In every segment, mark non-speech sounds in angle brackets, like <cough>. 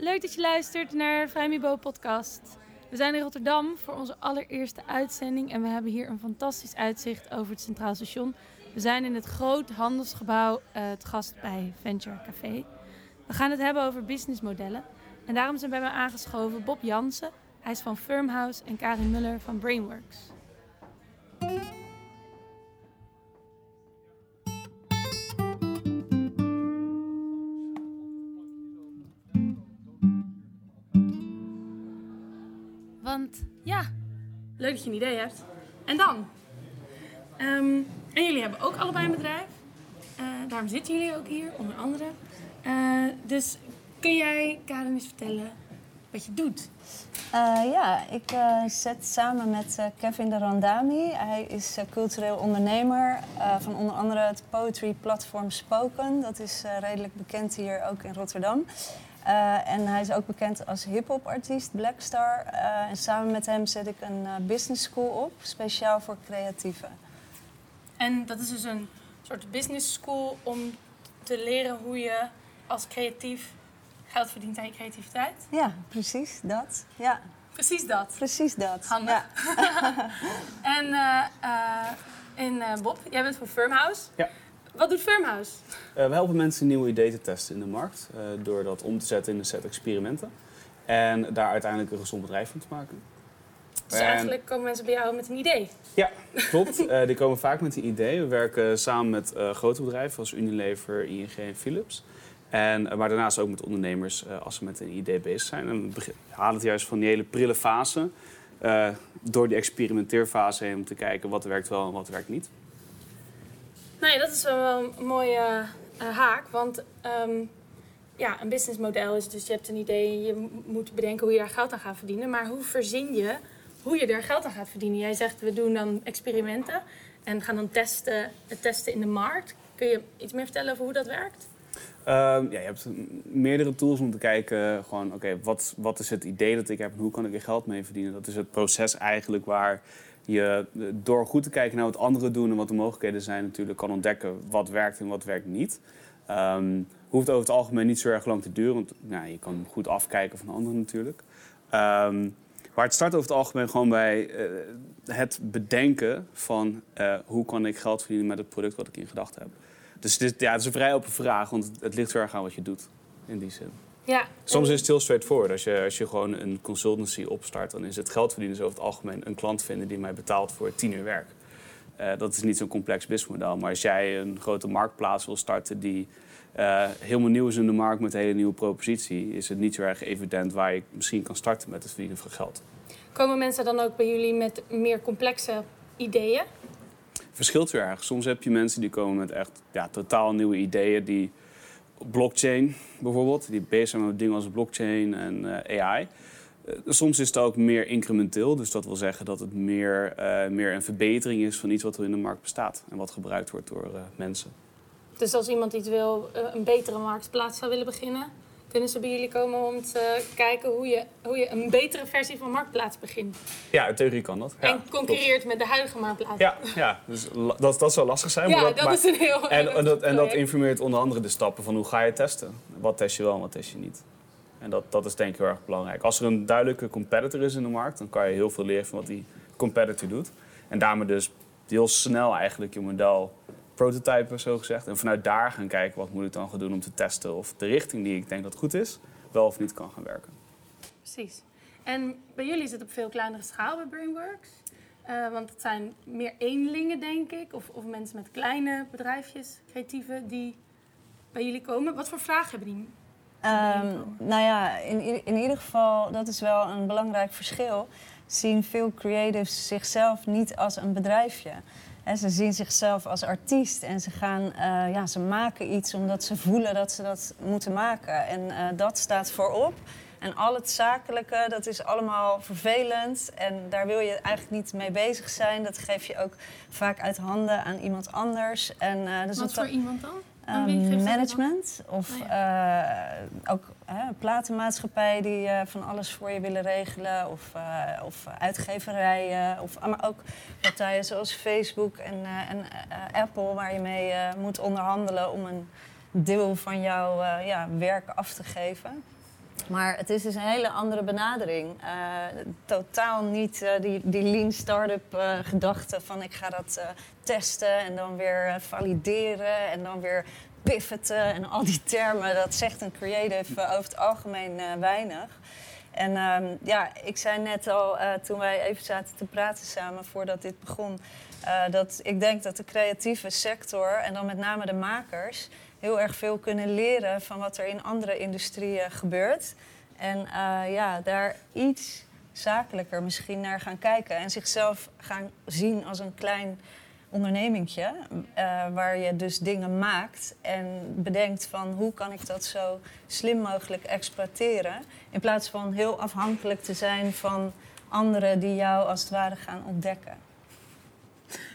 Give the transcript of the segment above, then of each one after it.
leuk dat je luistert naar Vrijmibo podcast. We zijn in Rotterdam voor onze allereerste uitzending en we hebben hier een fantastisch uitzicht over het Centraal Station. We zijn in het groot handelsgebouw uh, het gast bij Venture Café. We gaan het hebben over businessmodellen en daarom zijn bij mij aangeschoven Bob Jansen. Hij is van Firmhouse en Karin Muller van Brainworks. Dat je een idee hebt. En dan? Ehm, en jullie hebben ook allebei een bedrijf. Uh, daarom zitten jullie ook hier, onder andere. Uh, dus kun jij, Karen, eens vertellen wat je doet? Uh, ja, ik zet samen met Kevin de Randami. Hij is cultureel ondernemer van onder andere het poetry platform Spoken. Dat is redelijk bekend hier ook in Rotterdam. Uh, en hij is ook bekend als hip-hop artiest, Blackstar. Uh, en samen met hem zet ik een uh, business school op, speciaal voor creatieven. En dat is dus een soort business school om te leren hoe je als creatief geld verdient aan je creativiteit? Ja, precies dat. Ja. Precies dat. Precies dat. Handig. Ja. <laughs> en, en Bob, jij bent van Firmhouse. Ja. Wat doet Firmhouse? Uh, we helpen mensen nieuwe ideeën te testen in de markt. Uh, door dat om te zetten in een set experimenten. En daar uiteindelijk een gezond bedrijf van te maken. Dus en... eigenlijk komen mensen bij jou met een idee? Ja, klopt. uh, die komen vaak met een idee. We werken samen met grote bedrijven zoals Unilever, ING en Philips. En, maar daarnaast ook met ondernemers als ze met een idee bezig zijn. En we halen het juist van die hele prille fase door die experimenteerfase heen om te kijken wat werkt wel en wat werkt niet. Nee, dat is wel een mooie uh, haak. Want um, ja, een businessmodel is dus je hebt een idee je moet bedenken hoe je daar geld aan gaat verdienen. Maar hoe verzin je hoe je daar geld aan gaat verdienen? Jij zegt we doen dan experimenten en gaan dan testen, testen in de markt. Kun je iets meer vertellen over hoe dat werkt? Um, ja, je hebt meerdere tools om te kijken, gewoon, oké, wat, wat is het idee dat ik heb en hoe kan ik er geld mee verdienen? Dat is het proces eigenlijk waar je door goed te kijken naar wat anderen doen en wat de mogelijkheden zijn, natuurlijk kan ontdekken wat werkt en wat werkt niet. Um, hoeft over het algemeen niet zo erg lang te duren, want nou, je kan goed afkijken van anderen natuurlijk. Um, maar het start over het algemeen gewoon bij uh, het bedenken van uh, hoe kan ik geld verdienen met het product wat ik in gedachten heb. Dus dit, ja, het is een vrij open vraag, want het, ligt zo erg aan wat je doet in die zin. Ja. Soms is het heel straightforward. Als je, als je gewoon een consultancy opstart, dan is het geld verdienen over het algemeen een klant vinden die mij betaalt voor tien uur werk. Uh, dat is niet zo'n complex businessmodel. Maar als jij een grote marktplaats wil starten die uh, helemaal nieuw is in de markt met een hele nieuwe propositie, is het niet zo erg evident waar je misschien kan starten met het verdienen van geld. Komen mensen dan ook bij jullie met meer complexe ideeën? Verschilt heel erg. Soms heb je mensen die komen met echt ja, totaal nieuwe ideeën die blockchain bijvoorbeeld, die bezig zijn met dingen als blockchain en uh, AI. Uh, soms is het ook meer incrementeel, dus dat wil zeggen dat het meer, uh, meer een verbetering is van iets wat er in de markt bestaat en wat gebruikt wordt door mensen. Dus als iemand iets wil, een betere marktplaats zou willen beginnen, kunnen ze bij jullie komen om te kijken hoe je, hoe je een betere versie van Marktplaats begint? Ja, in theorie kan dat. Ja, en concurreert met de huidige Marktplaats. Ja, ja dus dat, dat zou lastig zijn. Ja, dat, is een heel En, en, dat, en dat informeert onder andere de stappen van hoe ga je testen. Wat test je wel en wat test je niet. En dat, dat is denk ik heel erg belangrijk. Als er een duidelijke competitor is in de markt, dan kan je heel veel leren van wat die competitor doet. En daarmee dus heel snel eigenlijk je model prototypen, zo gezegd. En vanuit daar gaan kijken wat moet ik dan gaan doen om te testen of de richting die ik denk dat goed is, wel of niet kan gaan werken. Precies. En bij jullie is het op veel kleinere schaal bij Brainworks. Uh, want het zijn meer eenlingen, denk ik. Of, of mensen met kleine bedrijfjes, creatieve, die bij jullie komen. Wat voor vragen hebben die? Um, nou ja, in, in ieder geval, dat is wel een belangrijk verschil. Zien veel creatives zichzelf niet als een bedrijfje. En ze zien zichzelf als artiest en ze, gaan, uh, ja, ze maken iets omdat ze voelen dat ze dat moeten maken. En uh, dat staat voorop. En al het zakelijke, dat is allemaal vervelend. En daar wil je eigenlijk niet mee bezig zijn. Dat geef je ook vaak uit handen aan iemand anders. En, uh, dus Wat voor iemand dan? Um, management of oh, ja. uh, ook hè, platenmaatschappij die uh, van alles voor je willen regelen of, uh, of uitgeverijen of maar ook partijen zoals Facebook en, en Apple waar je mee moet onderhandelen om een deel van jouw ja, werk af te geven. Maar het is dus een hele andere benadering. Uh, totaal niet uh, die, die lean startup uh, gedachte van ik ga dat testen en dan weer valideren en dan weer pivoten en al die termen. Dat zegt een creative over het algemeen weinig. En um, ja, ik zei net al toen wij even zaten te praten samen voordat dit begon, dat ik denk dat de creatieve sector en dan met name de makers heel erg veel kunnen leren van wat er in andere industrieën gebeurt. En uh, ja, daar iets zakelijker misschien naar gaan kijken. En zichzelf gaan zien als een klein ondernemingje. Uh, waar je dus dingen maakt en bedenkt van hoe kan ik dat zo slim mogelijk exploiteren. In plaats van heel afhankelijk te zijn van anderen die jou als het ware gaan ontdekken.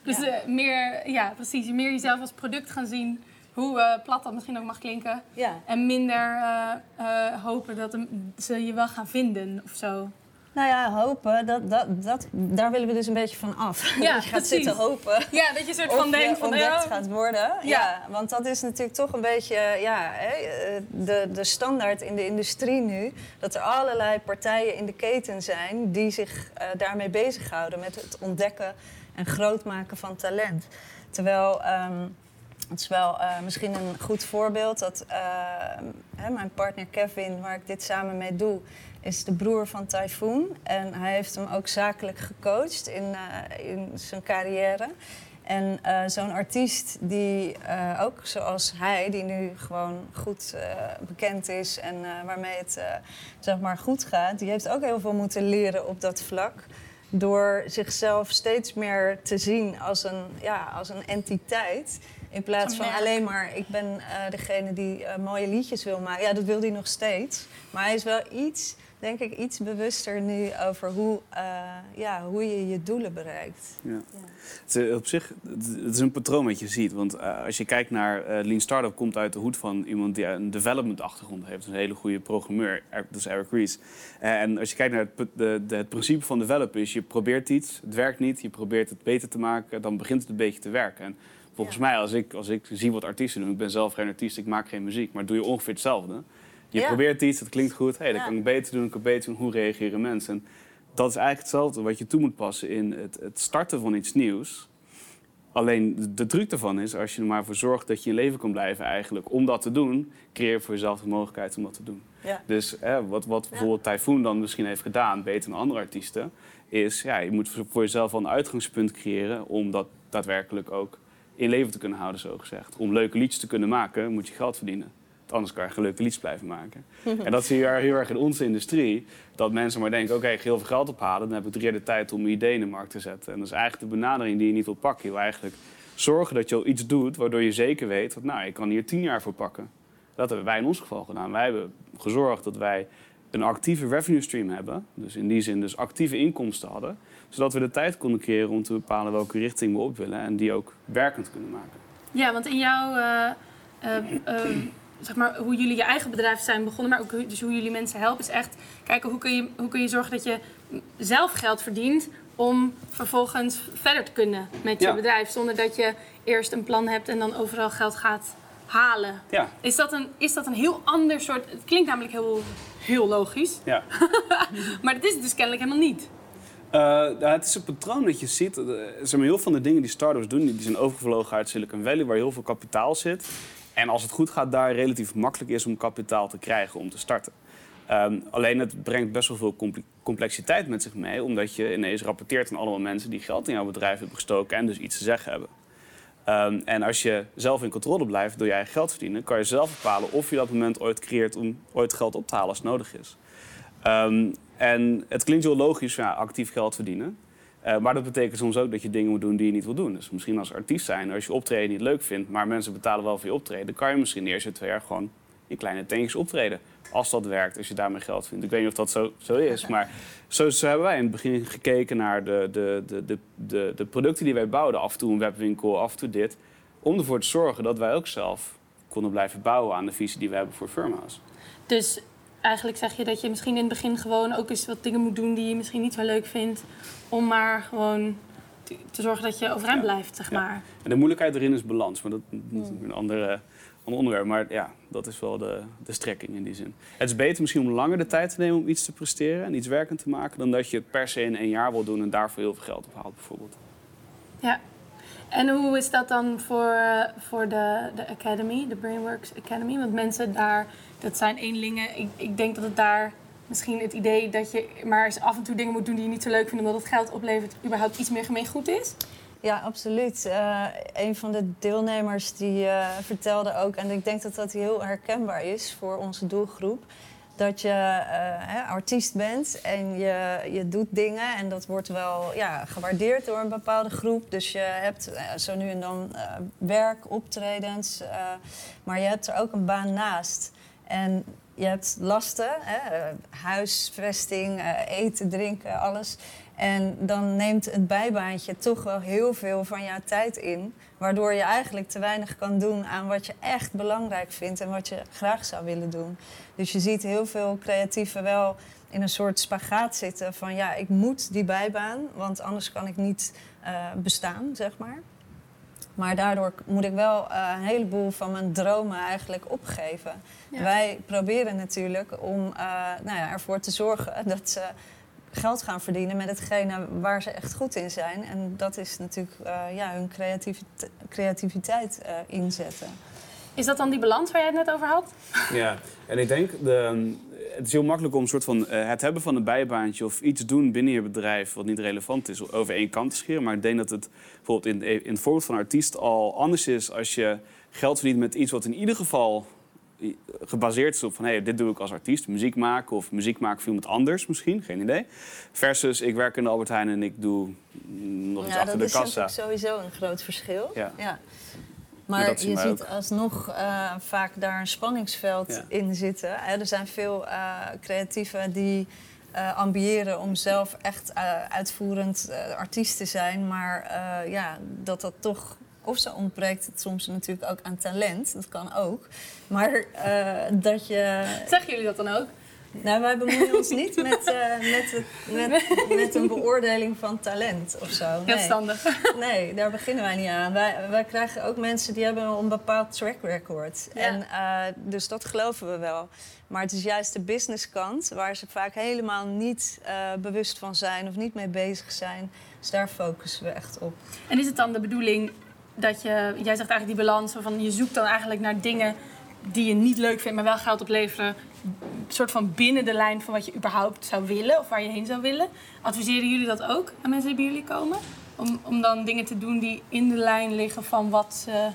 Dus ja. Uh, meer, ja, precies, meer jezelf als product gaan zien hoe uh, plat dat misschien ook mag klinken. Ja. En minder uh, uh, hopen dat ze je wel gaan vinden of zo. Nou ja, hopen, dat, dat, dat, daar willen we dus een beetje van af. Ja, dat <laughs> je gaat zitten hopen. Ja, dat je soort van denkt van... ontdekt oh. gaat worden. Ja. ja. want dat is natuurlijk toch een beetje ja, de, de standaard in de industrie nu. Dat er allerlei partijen in de keten zijn die zich uh, daarmee bezighouden. Met het ontdekken en grootmaken van talent. Terwijl... Um, het is wel uh, misschien een goed voorbeeld dat uh, hè, mijn partner Kevin, waar ik dit samen mee doe, is de broer van Typhoon. En hij heeft hem ook zakelijk gecoacht in, uh, in zijn carrière. En zo'n artiest die ook zoals hij, die nu gewoon goed bekend is en waarmee het zeg maar goed gaat, die heeft ook heel veel moeten leren op dat vlak door zichzelf steeds meer te zien als een, ja, als een entiteit. In plaats van alleen maar, ik ben uh, degene die uh, mooie liedjes wil maken. Ja, dat wil hij nog steeds. Maar hij is wel iets, denk ik, iets bewuster nu over hoe, uh, ja, hoe je je doelen bereikt. Ja. ja. Het is, op zich, het is een patroon wat je ziet. Want als je kijkt naar Lean Startup, komt uit de hoed van iemand die een development achtergrond heeft. Een hele goede programmeur, dat is Eric Ries. en als je kijkt naar het, de, de, het principe van developen is, je probeert iets, het werkt niet, je probeert het beter te maken, dan begint het een beetje te werken. En Volgens mij, als ik, als ik zie wat artiesten doen, ik ben zelf geen artiest, ik maak geen muziek, maar doe je ongeveer hetzelfde. Je probeert iets, het klinkt goed, hey, dat kan ik beter doen, ik kan beter doen, hoe reageren mensen? En dat is eigenlijk hetzelfde wat je toe moet passen in het, het starten van iets nieuws. Alleen de truc ervan is, als je er maar voor zorgt dat je in leven kan blijven eigenlijk, om dat te doen, creëer voor jezelf de mogelijkheid om dat te doen. Ja. Dus wat, wat bijvoorbeeld Typhoon dan misschien heeft gedaan, beter dan andere artiesten, is ja, je moet voor jezelf wel een uitgangspunt creëren om dat daadwerkelijk ook in leven te kunnen houden, zo gezegd. Om leuke liedjes te kunnen maken, moet je geld verdienen. Anders kan je geen leuke liedjes blijven maken. <laughs> en dat zie je heel erg in onze industrie. Dat mensen maar denken, oké, ik ga heel veel geld ophalen. Dan heb ik drie jaar de tijd om mijn idee in de markt te zetten. En dat is eigenlijk de benadering die je niet wil pakken. Je wil eigenlijk zorgen dat je al iets doet waardoor je zeker weet... dat nou, ik kan hier tien jaar voor pakken. Dat hebben wij in ons geval gedaan. Wij hebben gezorgd dat wij een actieve revenue stream hebben. Dus in die zin dus actieve inkomsten hadden zodat we de tijd konden creëren om te bepalen welke richting we op willen en die ook werkend kunnen maken. Ja, want in jouw, uh, uh, zeg maar, hoe jullie je eigen bedrijf zijn begonnen, maar ook dus hoe jullie mensen helpen, is echt kijken hoe kun je, hoe kun je zorgen dat je zelf geld verdient om vervolgens verder te kunnen met je bedrijf. Zonder dat je eerst een plan hebt en dan overal geld gaat halen. Ja. Is, dat een, is dat een heel ander soort... Het klinkt namelijk heel, heel logisch. Ja. <laughs> maar dat is het dus kennelijk helemaal niet. Uh, het is een patroon dat je ziet. Uh, zeg maar, heel veel van de dingen die startups doen, die zijn overgevlogen uit Silicon Valley, waar heel veel kapitaal zit. En als het goed gaat, daar relatief makkelijk is om kapitaal te krijgen om te starten. Um, alleen het brengt best wel veel complexiteit met zich mee, omdat je ineens rapporteert aan allemaal mensen die geld in jouw bedrijf hebben gestoken en dus iets te zeggen hebben. Um, en als je zelf in controle blijft door je eigen geld verdienen, kan je zelf bepalen of je dat moment ooit creëert om ooit geld op te halen als het nodig is. Um, en het klinkt heel logisch, ja, actief geld verdienen. Uh, maar dat betekent soms ook dat je dingen moet doen die je niet wil doen. Dus misschien als artiest zijn, als je optreden niet leuk vindt, maar mensen betalen wel voor je optreden, kan je misschien de eerste twee jaar gewoon in kleine teentjes optreden. Als dat werkt, als je daarmee geld vindt. Ik weet niet of dat zo, zo is, maar zo, zo, hebben wij in het begin gekeken naar de, de, de, de, de, de producten die wij bouwden. Af en toe een webwinkel, af en toe dit. Om ervoor te zorgen dat wij ook zelf konden blijven bouwen aan de visie die we hebben voor Firmhouse. Dus eigenlijk zeg je dat je misschien in het begin gewoon ook eens wat dingen moet doen die je misschien niet zo leuk vindt. Om maar gewoon te zorgen dat je overeind blijft, zeg Ja. maar. En de moeilijkheid erin is balans, maar dat dat is een andere, ander onderwerp. Maar ja, dat is wel de, de strekking in die zin. Het is beter misschien om langer de tijd te nemen om iets te presteren en iets werkend te maken, dan dat je het per se in één jaar wil doen en daarvoor heel veel geld ophaalt bijvoorbeeld. Ja. En hoe is dat dan voor, eh, voor de, de Academy, de Brainworks Academy? Want mensen daar, dat zijn eenlingen. Ik, ik denk dat het daar misschien het idee dat je maar eens af en toe dingen moet doen die je niet zo leuk vindt, omdat het geld oplevert, überhaupt iets meer gemeengoed is. Ja, absoluut. Eh, een van de deelnemers die eh, vertelde ook, en ik denk dat dat heel herkenbaar is voor onze doelgroep, dat je eh, hè, artiest bent en je, je doet dingen en dat wordt wel ja, gewaardeerd door een bepaalde groep. Dus je hebt zo nu en dan werk, optredens, maar je hebt er ook een baan naast. En je hebt lasten, hè, huisvesting, eten, drinken, alles. En dan neemt het bijbaantje toch wel heel veel van jouw tijd in. Waardoor je eigenlijk te weinig kan doen aan wat je echt belangrijk vindt en wat je graag zou willen doen. Dus je ziet heel veel creatieven wel in een soort spagaat zitten van ja, ik moet die bijbaan, want anders kan ik niet eh, bestaan, zeg maar. Maar daardoor moet ik wel eh, een heleboel van mijn dromen eigenlijk opgeven. Ja. Wij proberen natuurlijk om eh, nou ja, ervoor te zorgen <laughs> dat ze geld gaan verdienen met hetgene waar ze echt goed in zijn. En dat is natuurlijk eh, ja, hun creativiteit, creativiteit eh, inzetten. Is dat dan die balans waar jij het net over had? <laughs> Ja, en ik denk, de, het is heel makkelijk om een soort van eh, het hebben van een bijbaantje of iets doen binnen je bedrijf wat niet relevant is, over één kant te scheren. Maar ik denk dat het bijvoorbeeld in, in het voorbeeld van een artiest al anders is als je geld verdient met iets wat in ieder geval gebaseerd is op van hey, dit doe ik als artiest, muziek maken of muziek maken voor iemand anders misschien, geen idee. Versus ik werk in de Albert Heijn en ik doe nog iets Ja, achter dat de is kassa. natuurlijk sowieso een groot verschil. Ja. Maar dat je ziet ook. alsnog eh, vaak daar een spanningsveld in zitten. Hè, Er zijn veel eh, creatieven die eh, ambiëren om zelf echt uitvoerend artiest te zijn. Maar ja, dat dat toch... Of zo ontbreekt het soms natuurlijk ook aan talent. Dat kan ook. Maar eh, dat je... Zeggen jullie dat dan ook? Nou, wij bemoeien ons niet met, eh, met, het, met, met een beoordeling van talent of zo. Nee. verstandig. Nee, daar beginnen wij niet aan. Wij, wij krijgen ook mensen die hebben een bepaald track record. Ja. En, eh, dus dat geloven we wel. Maar het is juist de businesskant waar ze vaak helemaal niet bewust van zijn of niet mee bezig zijn. Dus daar focussen we echt op. En is het dan de bedoeling dat je, jij zegt eigenlijk die balans van je zoekt dan eigenlijk naar dingen die je niet leuk vindt, maar wel geld opleveren, een soort van binnen de lijn van wat je überhaupt zou willen of waar je heen zou willen. Adviseren jullie dat ook aan mensen die bij jullie komen? Om, om dan dingen te doen die in de lijn liggen van wat ze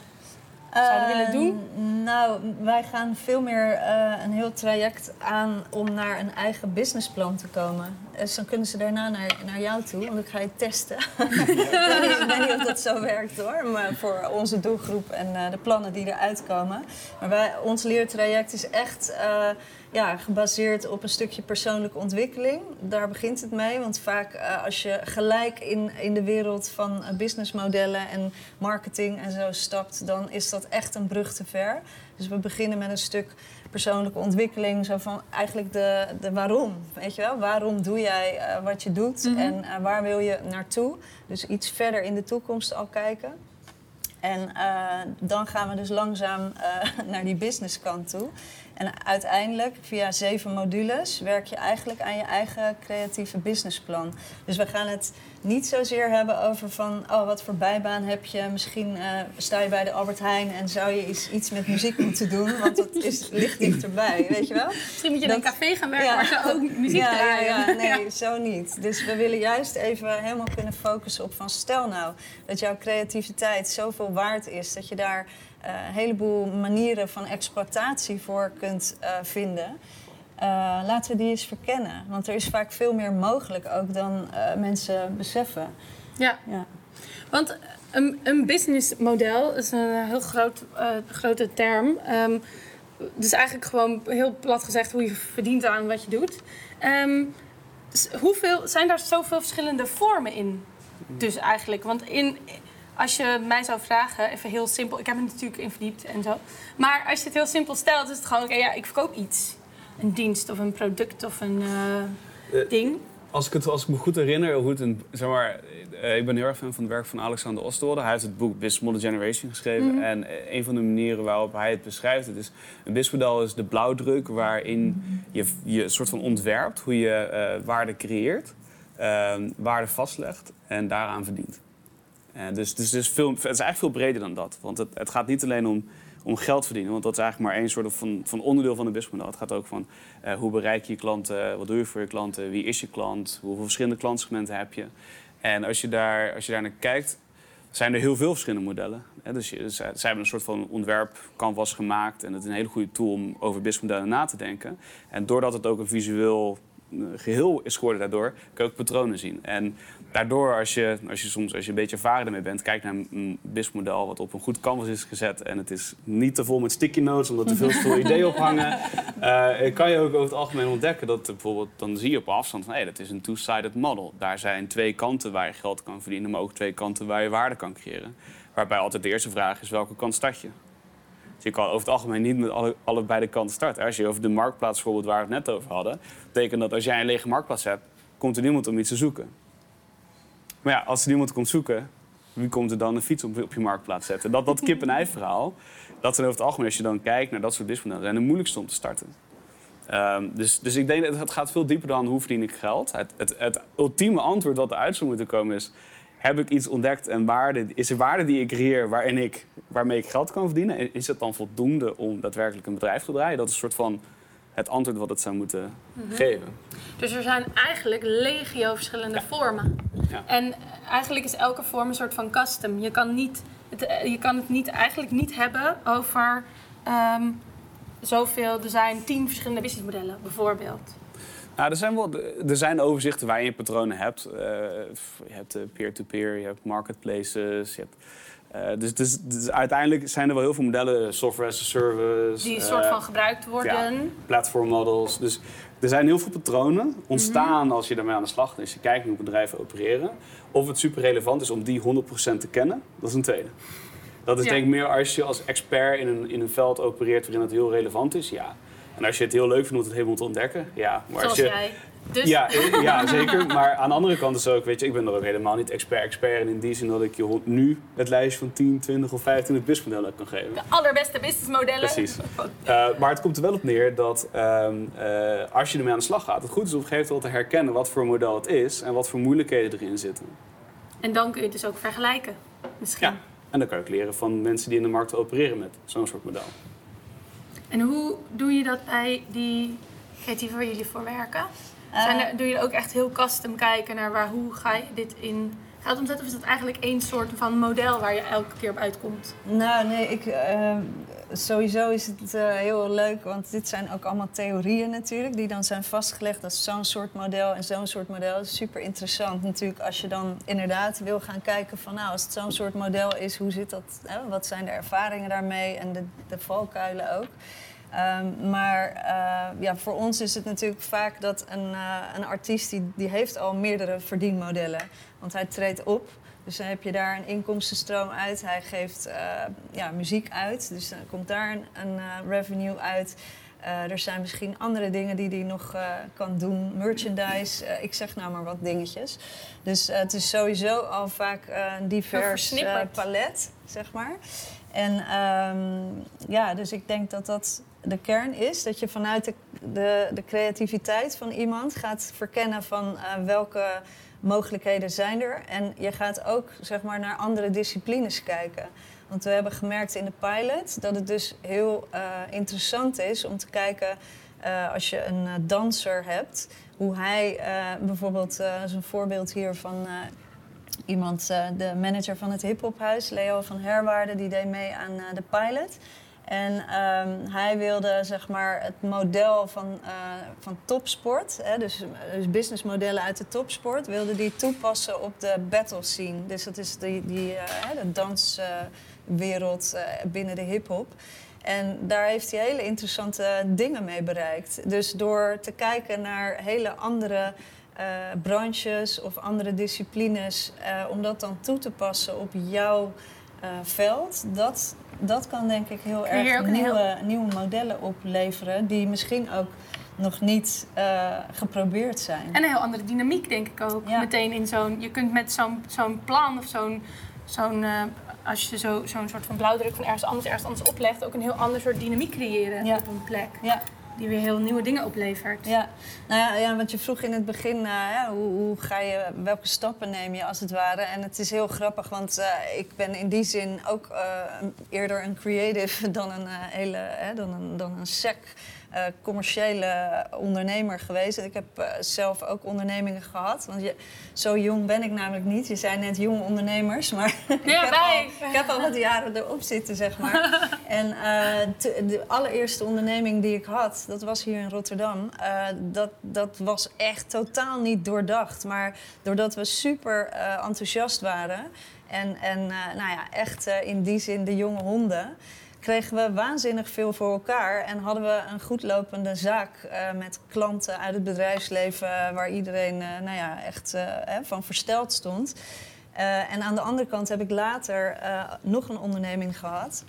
zouden willen doen? Eh, nou, wij gaan veel meer eh, een heel traject aan om naar een eigen businessplan te komen. Dus dan kunnen ze daarna naar, naar jou toe, want ik ga je testen. <laughs> ik, weet niet, of dat zo werkt hoor, maar voor onze doelgroep en eh, de plannen die eruit komen. Maar wij, ons leertraject is echt eh, ja, gebaseerd op een stukje persoonlijke ontwikkeling. Daar begint het mee, want vaak eh, als je gelijk in, in de wereld van businessmodellen en marketing en zo stapt, dan is dat echt een brug te ver. Dus we beginnen met een stuk persoonlijke ontwikkeling, zo van eigenlijk de, de waarom. Weet je wel, waarom doe jij eh, wat je doet Mhm. en eh, waar wil je naartoe? Dus iets verder in de toekomst al kijken. En eh, dan gaan we dus langzaam <laughs> naar die businesskant toe. En uiteindelijk, via zeven modules, werk je eigenlijk aan je eigen creatieve businessplan. Dus we gaan het niet zozeer hebben over van, oh, wat voor bijbaan heb je? Misschien eh, sta je bij de Albert Heijn en zou je iets, iets met muziek moeten doen, want dat is, <laughs> ligt dichterbij, weet je wel? Misschien moet je in een café gaan werken Ja. waar ze ook muziek ja, draaien. Ja, ja, <laughs> nee, zo niet. Dus we willen juist even helemaal kunnen focussen op van stel nou dat jouw creativiteit zoveel waard is dat je daar een heleboel manieren van exploitatie voor kunt eh, vinden. Eh, laten we die eens verkennen. Want er is vaak veel meer mogelijk ook dan eh, mensen beseffen. Ja. Ja. Want een, een businessmodel is een heel groot, eh, grote term. Ehm, dus eigenlijk gewoon heel plat gezegd hoe je verdient aan wat je doet. Ehm, hoeveel, zijn daar zoveel verschillende vormen in? Dus eigenlijk, want in, als je mij zou vragen, even heel simpel, ik heb er natuurlijk in verdiept en zo. Maar als je het heel simpel stelt, is het gewoon, oké, ja, ik verkoop iets. Een dienst of een product of een eh, Eh, ding. als ik, het, als ik me goed herinner, hoe het een, zeg maar, eh, ik ben heel erg fan van het werk van Alexander Osterwolde. Hij heeft het boek Business Model Generation geschreven. Mhm. En een van de manieren waarop hij het beschrijft, het is een businessmodel is de blauwdruk waarin je, je een soort van ontwerpt hoe je waarde creëert, ehm, waarde vastlegt en daaraan verdient. Eh, dus dus, dus het is eigenlijk veel breder dan dat. Want het, het gaat niet alleen om, om geld verdienen, want dat is eigenlijk maar één soort van, van onderdeel van een businessmodel. Het gaat ook van eh, hoe bereik je je klanten, wat doe je voor je klanten, wie is je klant, hoeveel verschillende klantsegmenten heb je. En als je daar, als je daar naar kijkt, zijn er heel veel verschillende modellen. Hè, dus je, zij, zij hebben een soort van ontwerp canvas gemaakt en het is een hele goede tool om over businessmodellen na te denken. En doordat het ook een visueel eh, geheel is geworden daardoor, kun je ook patronen zien. En daardoor, als je, als je soms als je een beetje ervaren ermee bent, kijk naar een- BIS-model wat op een goed canvas is gezet en het is niet te vol met sticky notes omdat er veel te veel <laughs> ideeën op hangen, eh, kan je ook over het algemeen ontdekken dat bijvoorbeeld, dan zie je op afstand van hé, dat is een two-sided model. Daar zijn twee kanten waar je geld kan verdienen, maar ook twee kanten waar je waarde kan creëren. Waarbij altijd de eerste vraag is welke kant start je? Dus je kan over het algemeen niet met alle, allebei de kanten starten. Als je over de marktplaats bijvoorbeeld waar we het net over hadden, betekent dat als jij een lege marktplaats hebt, komt er niemand om iets te zoeken. Maar ja, als er niemand komt zoeken, wie komt er dan een fiets op, op je marktplaats zetten? Dat, dat kip-en-ei verhaal, dat zijn over het algemeen, als je dan kijkt naar dat soort businessmodellen, zijn de moeilijkste om te starten. Ehm, dus, dus ik denk dat het gaat veel dieper dan hoe verdien ik geld. Het, het, het ultieme antwoord wat eruit zou moeten komen is... heb ik iets ontdekt en waarde, is er waarde die ik creëer waarin ik, waarmee ik geld kan verdienen? En is het dan voldoende om daadwerkelijk een bedrijf te draaien? Dat is een soort van het antwoord wat het zou moeten geven. Dus er zijn eigenlijk legio verschillende vormen. Ja. En eigenlijk is elke vorm een soort van custom. Je kan, niet, het, eh, je kan het niet, eigenlijk niet hebben over ehm, zoveel. Er zijn tien verschillende businessmodellen, bijvoorbeeld. Nou, er zijn, wel, er zijn overzichten waarin je patronen hebt. Eh, je hebt eh, peer-to-peer, je hebt marketplaces. Je hebt, eh, dus, dus, dus uiteindelijk zijn er wel heel veel modellen, software as a service. Die een eh, soort van gebruikt worden. platform models. Dus er zijn heel veel patronen ontstaan als je daarmee aan de slag gaat. Als je kijkt hoe bedrijven opereren. Of het super relevant is om die 100% te kennen, dat is een tweede. Dat is Ja. denk ik meer als je als expert in een, in een veld opereert waarin het heel relevant is, ja. En als je het heel leuk vindt om het helemaal te ontdekken, ja. Maar Zoals als je, jij. Dus ja, eh, ja, zeker. Maar aan de andere kant is ook, weet je, ik ben er ook helemaal niet expert-expert in. In die zin dat ik je nu het lijstje van 10, 20 of 25 businessmodellen kan geven. de allerbeste businessmodellen. Precies. Eh, maar het komt er wel op neer dat ehm, eh, als je ermee aan de slag gaat, het goed is op een gegeven moment te herkennen wat voor model het is en wat voor moeilijkheden erin zitten. En dan kun je het dus ook vergelijken. Misschien. Ja. En dan kan je ook leren van mensen die in de markt opereren met zo'n soort model. En hoe doe je dat bij die creatieven waar jullie voor werken? Zijn er, doe je ook echt heel custom kijken naar waar, hoe ga je dit in geld? Of is dat eigenlijk één soort van model waar je elke keer op uitkomt? Nou, nee, ik, eh, sowieso is het eh, heel leuk, want dit zijn ook allemaal theorieën natuurlijk, die dan zijn vastgelegd als zo'n soort model en zo'n soort model. Dat is super interessant natuurlijk als je dan inderdaad wil gaan kijken van, nou, als het zo'n soort model is, hoe zit dat, wat zijn de ervaringen daarmee en de, de valkuilen ook. Ehm, maar eh, ja, voor ons is het natuurlijk vaak dat een, eh, een artiest die heeft al meerdere verdienmodellen. Want hij treedt op, dus dan heb je daar een inkomstenstroom uit. Hij geeft eh, ja, muziek uit, dus dan komt daar een, een eh, revenue uit. Eh, er zijn misschien andere dingen die hij nog kan doen. Merchandise, ik zeg nou maar wat dingetjes. Dus het is sowieso al vaak een divers palet, zeg maar. En ehm, ja, dus ik denk dat dat de kern is. Dat je vanuit de, de, de creativiteit van iemand gaat verkennen van eh, welke mogelijkheden zijn er. En je gaat ook zeg maar, naar andere disciplines kijken. Want we hebben gemerkt in de pilot dat het dus heel eh, interessant is om te kijken eh, als je een danser hebt, hoe hij bijvoorbeeld, is een voorbeeld hier van iemand, de manager van het hiphophuis, Leo van Herwaarde, die deed mee aan de pilot. En ehm, hij wilde zeg maar het model van, eh, van topsport, hè, dus, dus businessmodellen uit de topsport, wilde die toepassen op de battle scene. Dus dat is die, die eh, de danswereld eh, binnen de hip-hop. En daar heeft hij hele interessante dingen mee bereikt. Dus door te kijken naar hele andere branches of andere disciplines, om dat dan toe te passen op jouw veld, dat, dat kan denk ik heel erg nieuwe, nieuwe modellen opleveren, die misschien ook nog niet uh, geprobeerd zijn. En een heel andere dynamiek, denk ik ook. Ja. Meteen in zo'n. Je kunt met zo'n zo'n plan of zo'n. zo'n uh, als je zo, zo'n soort van blauwdruk van ergens anders, ergens anders oplegt, ook een heel ander soort dynamiek creëren Ja. op een plek. Ja. Die weer heel nieuwe dingen oplevert. Ja, nou ja, ja, want je vroeg in het begin, uh, ja, hoe, hoe, ga je, welke stappen neem je als het ware? En het is heel grappig, want uh, ik ben in die zin ook uh, eerder een creative <laughs> dan een hele, dan een, dan een sec. Uh, commerciële ondernemer geweest. Ik heb uh, zelf ook ondernemingen gehad. Want je, zo jong ben ik namelijk niet. Je zei net jong ondernemers, maar <laughs> ja, ik, heb al, ik, heb al, wat jaren erop zitten, zeg maar. <laughs> en uh, te, de allereerste onderneming die ik had, dat was hier in Rotterdam. dat, dat was echt totaal niet doordacht. Maar doordat we super enthousiast waren en, en nou ja, echt in die zin de jonge honden kregen we waanzinnig veel voor elkaar. En hadden we een goed lopende zaak uh, met klanten uit het bedrijfsleven... Uh, waar iedereen uh, nou ja, echt van versteld stond. en aan de andere kant heb ik later nog een onderneming gehad...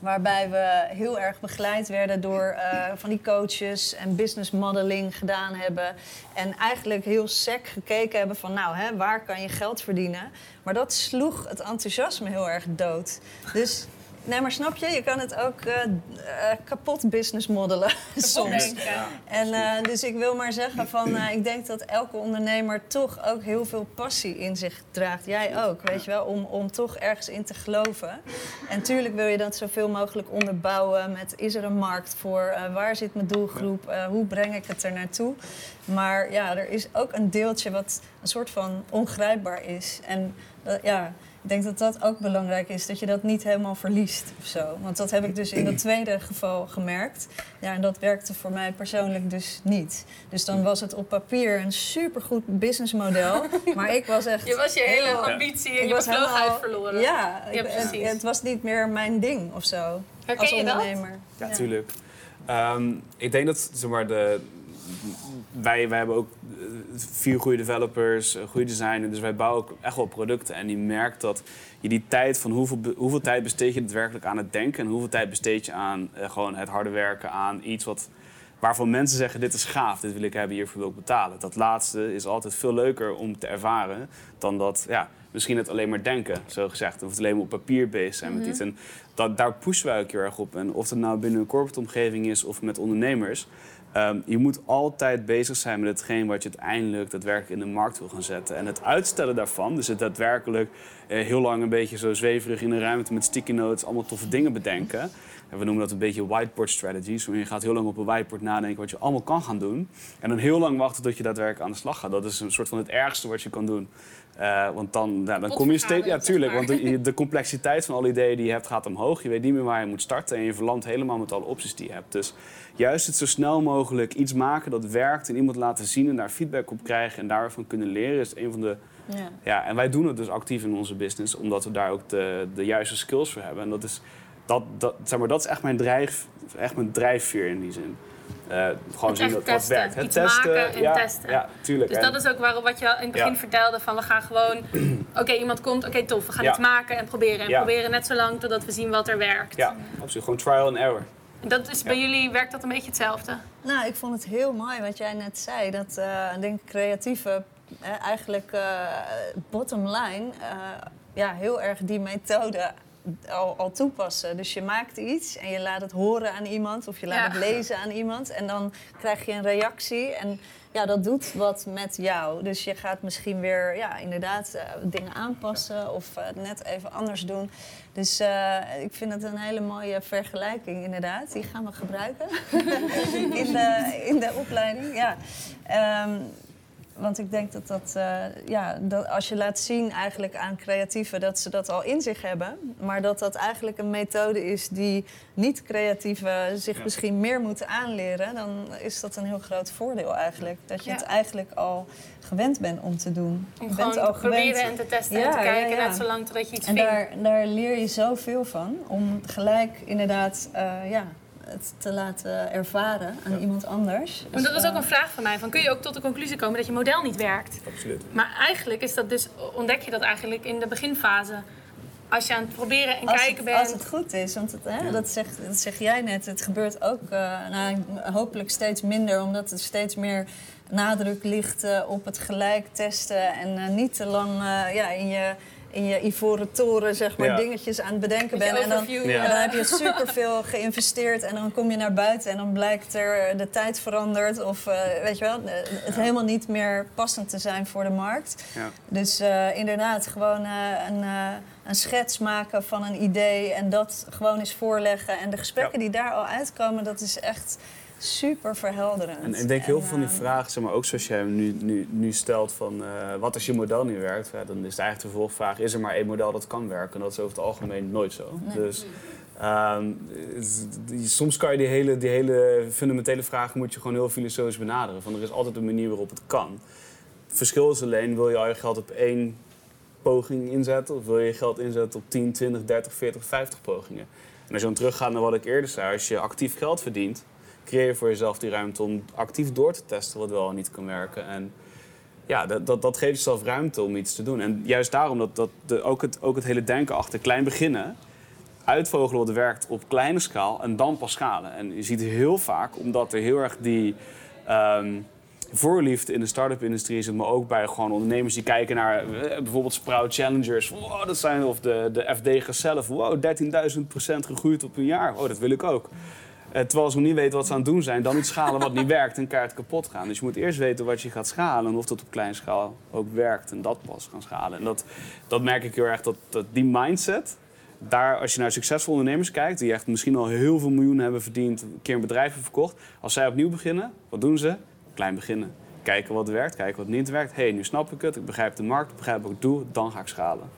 Waarbij we heel erg begeleid werden door van die coaches en business modeling gedaan hebben. En eigenlijk heel sec gekeken hebben van nou, hè, waar kan je geld verdienen? Maar dat sloeg het enthousiasme heel erg dood. Dus Nee, maar snap je? Je kan het ook uh, uh, kapot business modelen <laughs> soms. Ja. En uh, dus ik wil maar zeggen van, ik denk dat elke ondernemer toch ook heel veel passie in zich draagt. Jij ook, weet je wel, om, om toch ergens in te geloven. En tuurlijk wil je dat zoveel mogelijk onderbouwen met, is er een markt voor? waar zit mijn doelgroep? hoe breng ik het er naartoe? Maar ja, er is ook een deeltje wat een soort van ongrijpbaar is. En ja, ik denk dat dat ook belangrijk is, dat je dat niet helemaal verliest of zo. Want dat heb ik dus in dat <clears throat> tweede geval gemerkt. Ja, en dat werkte voor mij persoonlijk dus niet. Dus dan was het op papier een supergoed businessmodel. <laughs> maar ik was echt... Je was je hele ambitie en ik je was helemaal- verloren. Ja, Ja, ik- het, precies. het was niet meer mijn ding of zo. Herken als je dat? ondernemer. Ja, tuurlijk. Ehm, ik denk dat zeg maar, de, wij, wij hebben ook eh, vier goede developers, goede designers. Dus wij bouwen ook echt wel producten. En je merkt dat je die tijd van hoeveel, hoeveel tijd besteed je daadwerkelijk aan het denken... en hoeveel tijd besteed je aan eh, gewoon het harde werken aan iets wat, waarvan mensen zeggen... dit is gaaf, dit wil ik hebben, hiervoor wil ik betalen. Dat laatste is altijd veel leuker om te ervaren dan dat... Ja, Misschien het alleen maar denken, zo gezegd. Of het alleen maar op papier bezig zijn met iets. En dat, daar pushen wij ook heel erg op. En of het nou binnen een corporate omgeving is of met ondernemers. Ehm, je moet altijd bezig zijn met hetgeen wat je uiteindelijk daadwerkelijk in de markt wil gaan zetten. En het uitstellen daarvan, dus het daadwerkelijk eh, heel lang een beetje zo zweverig in een ruimte met sticky notes allemaal toffe dingen bedenken. En we noemen dat een beetje whiteboard strategies. Waarin je gaat heel lang op een whiteboard nadenken wat je allemaal kan gaan doen. En dan heel lang wachten tot je daadwerkelijk aan de slag gaat. Dat is een soort van het ergste wat je kan doen. Eh, want dan, ja, dan kom je steeds... Ja, tuurlijk. Want de, de complexiteit van alle ideeën die je hebt gaat omhoog. Je weet niet meer waar je moet starten. En je verlandt helemaal met alle opties die je hebt. Dus juist het zo snel mogelijk iets maken dat werkt. En iemand laten zien en daar feedback op krijgen. En daarvan kunnen leren is een van de... Ja. Ja, en wij doen het dus actief in onze business. Omdat we daar ook de, de juiste skills voor hebben. En dat is, dat, dat, zeg maar, dat is echt mijn, drijf, echt mijn drijfveer in die zin. Eh, gewoon Het zien dat werkt. Het Iets testen, maken en ja, testen. Ja, tuurlijk. Dus En- dat is ook waarom wat je in het begin Ja. vertelde van we gaan gewoon, <clears throat> oké iemand komt, oké tof, we gaan Ja. iets maken en proberen en proberen net zo lang totdat we zien wat er werkt. Ja, absoluut. Gewoon trial and error. En dat is bij jullie werkt dat een beetje hetzelfde. Nou, ik vond het heel mooi wat jij net zei. Dat, eh, ik denk creatieve, eh, eigenlijk eh, bottom line, eh, ja, heel erg die methode al, al toepassen. Dus je maakt iets en je laat het horen aan iemand of je laat Ja. het lezen aan iemand. En dan krijg je een reactie en ja, dat doet wat met jou. Dus je gaat misschien weer, ja, inderdaad eh, dingen aanpassen of eh, net even anders doen. Dus eh, ik vind het een hele mooie vergelijking, inderdaad. Die gaan we gebruiken <laughs> in, de, in de opleiding. Ja. Ehm, want ik denk dat dat, eh, ja, dat als je laat zien eigenlijk aan creatieven dat ze dat al in zich hebben, maar dat dat eigenlijk een methode is die niet-creatieven zich Ja. misschien meer moeten aanleren, dan is dat een heel groot voordeel eigenlijk. Dat je Ja. het eigenlijk al gewend bent om te doen. Om je bent gewoon al te proberen gewend. en te testen Ja, en te kijken ja, ja. net zo lang totdat je iets En vindt. daar, daar leer je zoveel van om gelijk inderdaad eh, ja, het te laten ervaren aan iemand anders. Want dat was Dus, ook een vraag van mij, van kun je ook tot de conclusie komen dat je model niet werkt? Absoluut. Maar eigenlijk is dat dus, ontdek je dat eigenlijk in de beginfase. als je aan het proberen en als kijken het, bent. Als het goed is, want het, hè, dat, zegt, dat zeg jij net, het gebeurt ook uh, nou, hopelijk steeds minder, omdat er steeds meer nadruk ligt uh, op het gelijk testen en uh, niet te lang ja, in je in je ivoren toren zeg maar, Ja. dingetjes aan het bedenken bent. En dan, overview, Ja. en dan heb je superveel geïnvesteerd en dan kom je naar buiten en dan blijkt er de tijd veranderd of eh, weet je wel, het helemaal niet meer passend te zijn voor de markt. Ja. Dus eh, inderdaad, gewoon eh, een, eh, een schets maken van een idee en dat gewoon eens voorleggen. En de gesprekken die daar al uitkomen, dat is echt super verhelderend. En ik denk heel veel van die vragen, zeg maar, ook zoals jij hem nu, nu, nu stelt van eh, wat als je model niet werkt, dan is het eigenlijk de vervolgvraag, is er maar één model dat kan werken? En dat is over het algemeen nooit zo. Nee. Dus ehm, soms kan je die hele, die hele fundamentele vragen moet je gewoon heel filosofisch benaderen. Van er is altijd een manier waarop het kan. Het verschil is alleen, wil je al je geld op één poging inzetten of wil je je geld inzetten op 10, 20, 30, 40, 50 pogingen? En als je dan teruggaat naar wat ik eerder zei, als je actief geld verdient, creëer voor jezelf die ruimte om actief door te testen wat wel en niet kan werken. En ja, dat, dat, dat geeft jezelf ruimte om iets te doen. En juist daarom dat, dat de, ook, het, ook het hele denken achter klein beginnen, uitvogelen wat werkt op kleine schaal en dan pas schalen. En je ziet heel vaak, omdat er heel erg die ehm, voorliefde in de start-up industrie zit, maar ook bij gewoon ondernemers die kijken naar eh, bijvoorbeeld Sprout Challengers. Wow, dat zijn, of de, de FD zelf, wow, 13.000 procent gegroeid op een jaar. Oh, dat wil ik ook. Terwijl ze nog niet weten wat ze aan het doen zijn, dan iets schalen wat niet <laughs> werkt en kaart kapot gaan. Dus je moet eerst weten wat je gaat schalen en of dat op kleine schaal ook werkt. En dat pas gaan schalen. En dat, dat merk ik heel erg, dat, dat die mindset, daar, als je naar succesvolle ondernemers kijkt, die echt misschien al heel veel miljoenen hebben verdiend, een keer een bedrijf hebben verkocht. Als zij opnieuw beginnen, wat doen ze? Klein beginnen. Kijken wat werkt, kijken wat niet werkt. Hé, hey, nu snap ik het, ik begrijp de markt, ik begrijp wat ik doe, dan ga ik schalen.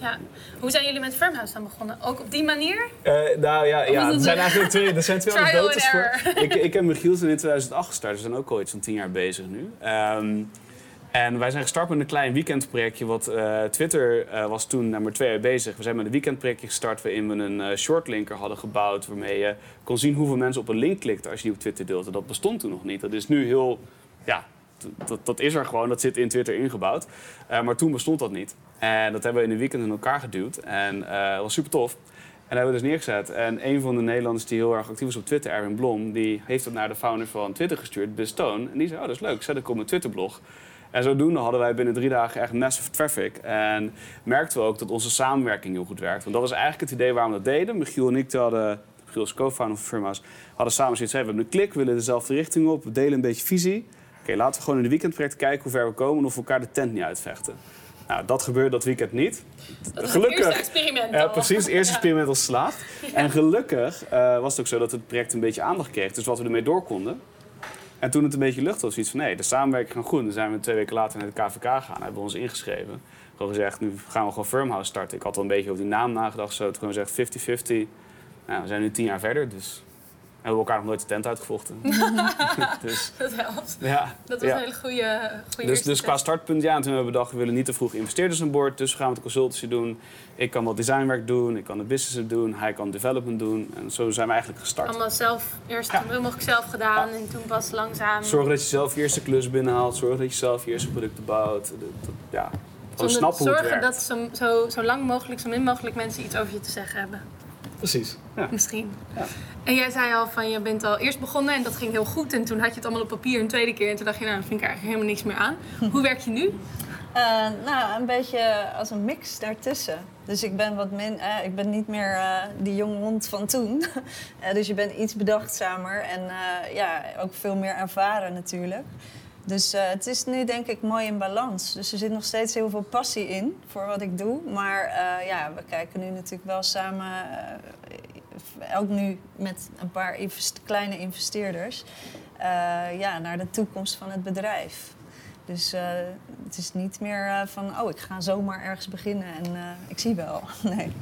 Ja. Hoe zijn jullie met Firmhouse dan begonnen? Ook op die manier? Eh, nou ja, ja er zijn eigenlijk twee, er zijn twee anekdotes voor. Ik, ik heb Michiel in 2008 gestart, dus we zijn ook al iets van tien jaar bezig nu. Ehm, en wij zijn gestart met een klein weekendprojectje, wat eh, Twitter eh, was toen maar twee jaar bezig. We zijn met een weekendprojectje gestart waarin we een shortlinker hadden gebouwd, waarmee je kon zien hoeveel mensen op een link klikten als je die op Twitter deelde. Dat bestond toen nog niet. Dat is nu heel, ja, dat- dat, is er gewoon, dat zit in Twitter ingebouwd. Maar toen bestond dat niet. En dat hebben we in een weekend in elkaar geduwd. En eh, dat was super tof. En dat hebben we dus neergezet. En een van de Nederlanders die heel erg actief is op Twitter, Erwin Blom, die heeft het naar de founder van Twitter gestuurd, Bestone. En die zei, oh dat is leuk, zet ik op mijn Twitterblog. En zodoende hadden wij binnen drie dagen echt massive traffic. En merkten we ook dat onze samenwerking heel goed werkt. Want dat was eigenlijk het idee waarom we dat deden. Michiel en ik hadden, Michiel is co-founder van Firma's, hadden samen zoiets. hey, We hebben een klik, willen dezelfde richting op, we delen een beetje visie. Oké, laten we gewoon in de weekendproject kijken hoe ver we komen en of we elkaar de tent niet uitvechten. Nou, dat gebeurde dat weekend niet. Dat is Gelukkig. het eerste experiment Ja, precies. Het eerste Ja. experiment was geslaagd. En gelukkig eh, was het ook zo dat het project een beetje aandacht kreeg. Dus wat we ermee door konden. En toen het een beetje lucht was, zoiets van nee, de samenwerking gaat goed. Dan zijn we twee weken later naar de KVK gegaan. Hebben we ons ingeschreven. Gewoon gezegd, nu gaan we gewoon Firmhouse starten. Ik had al een beetje over die naam nagedacht. Zo, toen gewoon gezegd 50-50. Nou, we zijn nu tien jaar verder, dus hebben we elkaar nog nooit de tent uitgevochten. <laughs> dus Dat helpt. ja. Dat was ja. een hele goede, goede Dus, dus qua startpunt, ja, en toen hebben we bedacht, we willen niet te vroeg investeerders aan boord. Dus we gaan met de consultancy doen. Ik kan wat designwerk doen, ik kan de business doen, hij kan development doen. En zo zijn we eigenlijk gestart. Allemaal zelf, eerst Ja. zoveel mogelijk zelf gedaan en toen pas langzaam. Zorg dat je zelf je eerste klus binnenhaalt, zorg dat je zelf je eerste producten bouwt. Dat, dat- ja, gewoon snappen hoe het zorgen werkt. dat zo, zo, zo lang mogelijk, zo min mogelijk mensen iets over je te zeggen hebben. Precies. Ja. Misschien. Ja. En jij zei al van je bent al eerst begonnen en dat ging heel goed. En toen had je het allemaal op papier een tweede keer. En toen dacht je, nou, dat vind ik eigenlijk helemaal niks meer aan. Hoe werk je nu? Eh, nou, een beetje als een mix daartussen. Dus ik ben wat min, eh, ik ben niet meer eh, die jonge hond van toen. <laughs> Eh, dus je bent iets bedachtzamer en eh, ja, ook veel meer ervaren natuurlijk. Dus eh, het is nu denk ik mooi in balans. Dus er zit nog steeds heel veel passie in voor wat ik doe. Maar eh, ja, we kijken nu natuurlijk wel samen, eh, ook nu met een paar invest- kleine investeerders, ja, naar de toekomst van het bedrijf. Dus het is niet meer van, oh, ik ga zomaar ergens beginnen en ik zie wel. <laughs> Nee,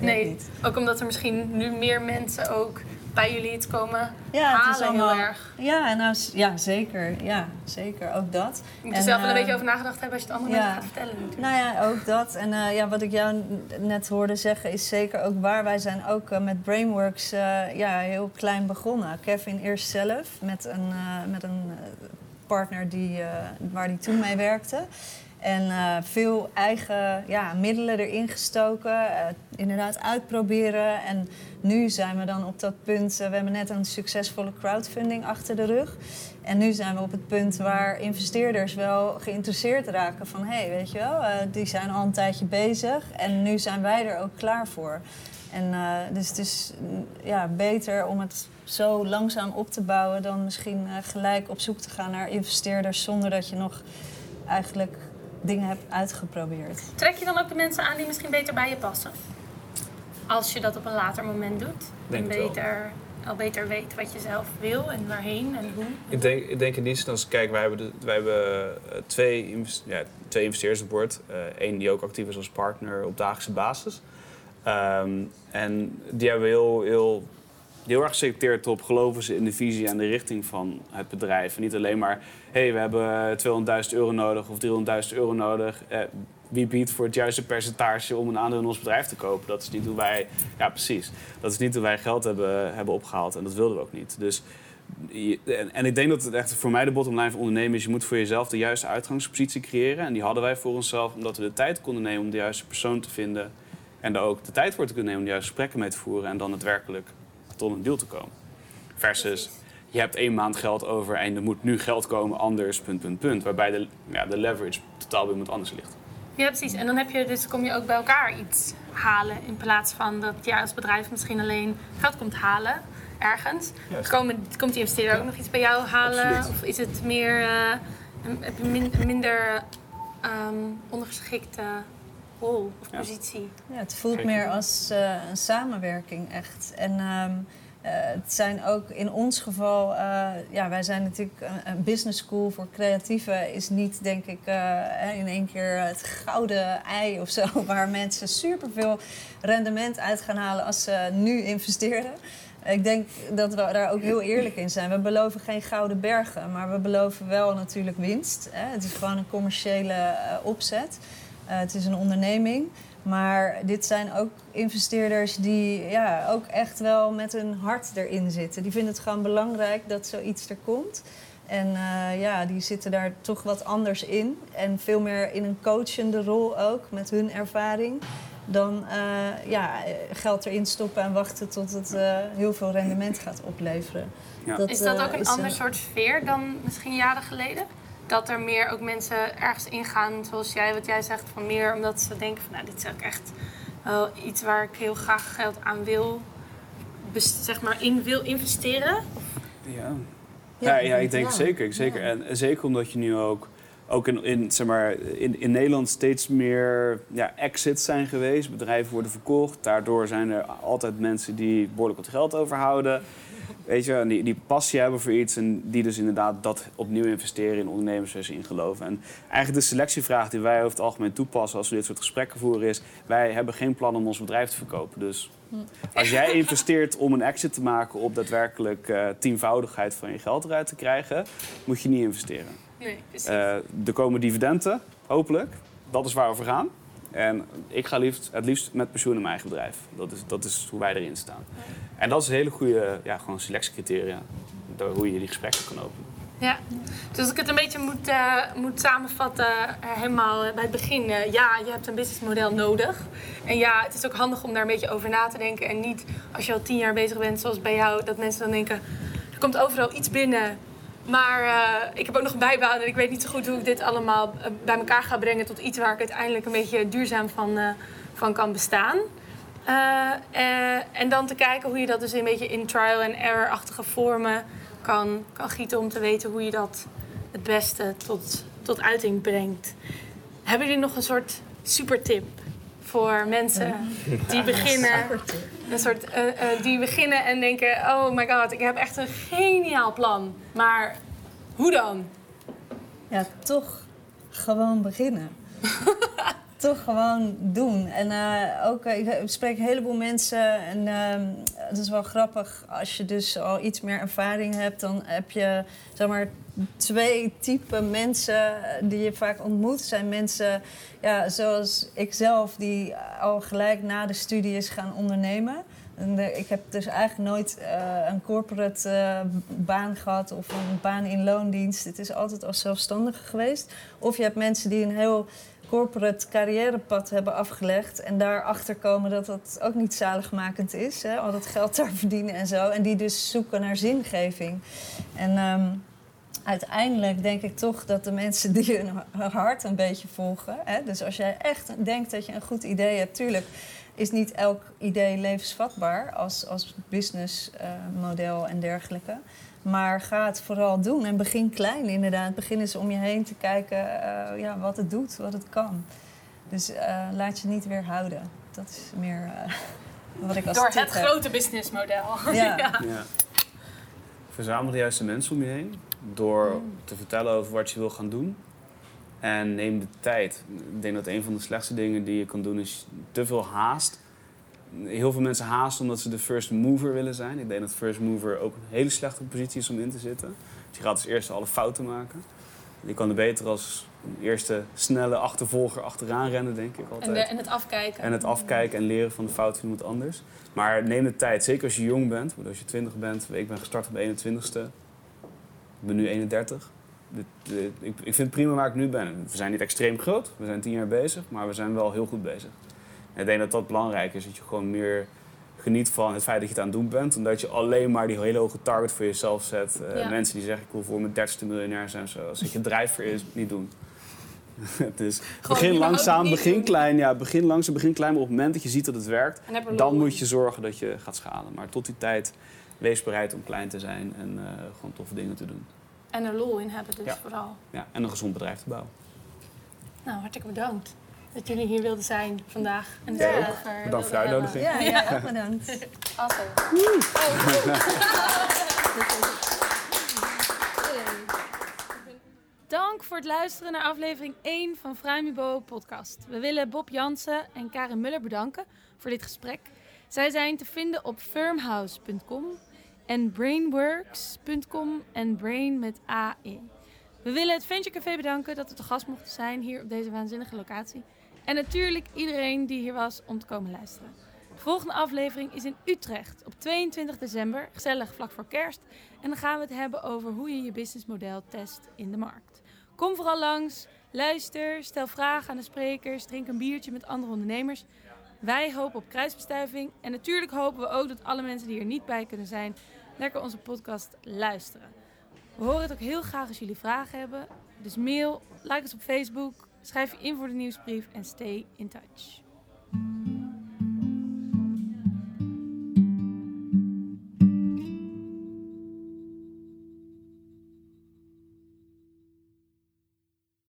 Nee, niet. ook omdat er misschien nu meer mensen ook bij jullie het komen Ja, het is halen allemaal, heel erg. Ja, nou, ja, zeker. Ja, zeker. Ook dat. Je moet er En, zelf wel een eh, beetje over nagedacht hebben als je het andere ja. gaat vertellen. natuurlijk. Nou ja, ook dat. En eh, ja, wat ik jou net hoorde zeggen is zeker ook waar. Wij zijn ook eh, met Brainworks ja, heel klein begonnen. Kevin eerst zelf met een, met een partner die, waar hij toen mee werkte. En eh, veel eigen ja, middelen erin gestoken. eh, inderdaad uitproberen. En nu zijn we dan op dat punt. eh, we hebben net een succesvolle crowdfunding achter de rug. En nu zijn we op het punt waar investeerders wel geïnteresseerd raken. Van hé, hey, weet je wel, die zijn al een tijdje bezig. En nu zijn wij er ook klaar voor. En dus het is mm, ja, beter om het zo langzaam op te bouwen dan misschien gelijk op zoek te gaan naar investeerders zonder dat je nog eigenlijk dingen hebt uitgeprobeerd. Trek je dan ook de mensen aan die misschien beter bij je passen? Als je dat op een later moment doet. Denk en wel. beter, al beter weet wat je zelf wil en waarheen en hoe. Ik denk, ik denk in die zin als kijk, wij hebben, de, wij hebben eh, twee, ja, twee investeerders aan boord. Eén die ook actief is als partner op dagelijkse basis. Ehm, en die hebben heel, heel, heel erg geselecteerd op geloven ze in de visie en de richting van het bedrijf. En niet alleen maar, hé, hey, we hebben 200.000 euro nodig of 300.000 euro nodig. Eh, wie biedt voor het juiste percentage om een aandeel in ons bedrijf te kopen? Dat is niet hoe wij, ja precies, dat is niet hoe wij geld hebben, hebben opgehaald en dat wilden we ook niet. Dus en, ik denk dat het echt voor mij de bottom line van ondernemen is... je moet voor jezelf de juiste uitgangspositie creëren. En die hadden wij voor onszelf omdat we de tijd konden nemen om de juiste persoon te vinden... en daar ook de tijd voor te kunnen nemen om de juiste gesprekken mee te voeren... en dan daadwerkelijk tot een deal te komen. Versus, je hebt één maand geld over en er moet nu geld komen, anders, punt, punt, punt. Waarbij de, ja, de leverage totaal bij iemand anders ligt. Ja, precies. En dan heb je dus kom je ook bij elkaar iets halen. In plaats van dat jij als bedrijf misschien alleen geld komt halen ergens. Komen, komt die investeerder ook nog iets bij jou halen? Absoluut. Of is het meer eh, je min- een minder ehm, ondergeschikte rol of Ja. positie? Ja, het voelt Zeker. meer als eh, een samenwerking echt. En ehm, eh, het zijn ook in ons geval, eh, ja, wij zijn natuurlijk een, een business school voor creatieven, is niet denk ik eh, hè, in één keer het gouden ei of zo, <laughs> waar mensen superveel rendement uit gaan halen als ze nu investeren. Ik denk dat we daar ook heel eerlijk in zijn. We beloven geen gouden bergen, maar we beloven wel natuurlijk winst. Hè. Het is gewoon een commerciële opzet. Eh, het is een onderneming. Maar dit zijn ook investeerders die ja, ook echt wel met hun hart erin zitten. Die vinden het gewoon belangrijk dat zoiets er komt. En eh, ja, die zitten daar toch wat anders in. En veel meer in een coachende rol ook, met hun ervaring. Dan eh, ja, geld erin stoppen en wachten tot het eh, heel veel rendement gaat opleveren. Ja. is dat ook een ander soort sfeer dan misschien jaren geleden? Dat er meer ook mensen ergens ingaan, zoals jij, wat jij zegt, van meer omdat ze denken van, nou, dit is ook echt wel iets waar ik heel graag geld aan wil, zeg maar, in wil investeren. Ja, ja, ja, ik denk ja. zeker. zeker. Ja. En zeker omdat je nu ook, ook in, in, zeg maar, in, in Nederland steeds meer ja, exits zijn geweest. Bedrijven worden verkocht. Daardoor zijn er altijd mensen die behoorlijk wat geld overhouden. Weet je, die, die passie hebben voor iets en die dus inderdaad dat opnieuw investeren in ondernemers waar ze in geloven. En eigenlijk de selectievraag die wij over het algemeen toepassen als we dit soort gesprekken voeren is: wij hebben geen plan om ons bedrijf te verkopen. Dus als jij investeert om een exit te maken op daadwerkelijk eh, tienvoudigheid van je geld eruit te krijgen, moet je niet investeren. Nee, precies. Eh, er komen dividenden, hopelijk. Dat is waar we voor gaan. En ik ga liefst, het liefst met pensioen in mijn eigen bedrijf. Dat is, dat is hoe wij erin staan. En dat is een hele goede ja, gewoon selectiecriteria. Door hoe je die gesprekken kan openen. Ja, dus als ik het een beetje moet, eh, moet samenvatten, eh, helemaal eh, bij het begin. ja, je hebt een businessmodel nodig. En ja, het is ook handig om daar een beetje over na te denken. En niet als je al tien jaar bezig bent, zoals bij jou, dat mensen dan denken... er komt overal iets binnen, maar eh, ik heb ook nog een bijbaan... en ik weet niet zo goed hoe ik dit allemaal eh, bij elkaar ga brengen... tot iets waar ik uiteindelijk een beetje duurzaam van, eh, van kan bestaan. En dan te kijken hoe je dat dus een beetje in trial and error-achtige vormen kan, kan gieten om te weten hoe je dat het beste tot, tot uiting brengt. Hebben jullie nog een soort supertip voor mensen die beginnen, een soort, eh, eh, die beginnen en denken: oh my god, ik heb echt een geniaal plan, maar hoe dan? Ja, toch gewoon beginnen. <laughs> toch gewoon doen. En eh, ook, eh, ik spreek een heleboel mensen en ehm, het is wel grappig. Als je dus al iets meer ervaring hebt, dan heb je zeg maar twee typen mensen die je vaak ontmoet. zijn mensen ja, zoals ikzelf die al gelijk na de studie is gaan ondernemen. En ik heb dus eigenlijk nooit eh, een corporate eh, baan gehad of een baan in loondienst. Het is altijd als zelfstandige geweest. Of je hebt mensen die een heel corporate carrièrepad hebben afgelegd en daarachter komen dat dat ook niet zaligmakend is. Hè? Al dat geld daar <laughs> verdienen en zo. En die dus zoeken naar zingeving. En ehm, uiteindelijk denk ik toch dat de mensen die hun hart een beetje volgen. Hè? Dus als jij echt denkt dat je een goed idee hebt, tuurlijk is niet elk idee levensvatbaar als, als businessmodel en dergelijke. Maar ga het vooral doen en begin klein inderdaad. Begin eens om je heen te kijken eh, ja, wat het doet, wat het kan. Dus eh, laat je niet weerhouden. Dat is meer eh, wat ik als Door tip het heb. grote businessmodel. <laughs> Ja. Ja. Verzamel de juiste mensen om je heen door Mm. te vertellen over wat je wil gaan doen. En neem de tijd. Ik denk dat een van de slechtste dingen die je kan doen is te veel haast. Heel veel mensen haasten omdat ze de first mover willen zijn. Ik denk dat first mover ook een hele slechte positie is om in te zitten. Dus je gaat als eerste alle fouten maken. Je kan er beter als eerste snelle achtervolger achteraan rennen, denk ik altijd. En, de, en het afkijken. En het afkijken en leren van de fouten van iemand anders. Maar neem de tijd, zeker als je jong bent. Als je 20 bent, ik ben gestart op de 21ste. Ik ben nu 31. Dit- dit- ik, ik vind het prima waar ik nu ben. We zijn niet extreem groot, we zijn tien jaar bezig, maar we zijn wel heel goed bezig. En ik denk dat dat belangrijk is, dat je gewoon meer geniet van het feit dat je het aan het doen bent. Omdat je alleen maar die hele hoge target voor jezelf zet. Eh, Ja. Mensen die zeggen, ik wil voor mijn dertigste miljonair zijn. Zo. Als het je drijfveer is, niet doen. <laughs> dus begin überhaupt langzaam, begin doen. klein. Ja, begin langzaam, begin klein. Maar op het moment dat je ziet dat het werkt, er dan moet je zorgen dat je gaat schalen. Maar tot die tijd, wees bereid om klein te zijn en eh, gewoon toffe dingen te doen. En er lol in hebben dus Ja. vooral. Ja, en een gezond bedrijf te bouwen. Nou, hartstikke bedankt dat jullie hier wilden zijn vandaag. En Ja. over Bedankt voor de uitnodiging. Ja, ja, bedankt. Awesome. <laughs> Dank voor het luisteren naar aflevering 1 van Fruimibo podcast. We willen Bob Jansen en Karin Muller bedanken voor dit gesprek. Zij zijn te vinden op firmhouse.com en brainworks.com en brain met AI. We willen het Venture Café bedanken dat we te gast mochten zijn hier op deze waanzinnige locatie. En natuurlijk iedereen die hier was om te komen luisteren. De volgende aflevering is in Utrecht op 22 december, gezellig vlak voor kerst. En dan gaan we het hebben over hoe je je businessmodel test in de markt. Kom vooral langs, luister, stel vragen aan de sprekers, drink een biertje met andere ondernemers. Wij hopen op kruisbestuiving en natuurlijk hopen we ook dat alle mensen die er niet bij kunnen zijn, lekker onze podcast luisteren. We horen het ook heel graag als jullie vragen hebben. Dus mail, like ons op Facebook, Schrijf je in voor de nieuwsbrief en stay in touch.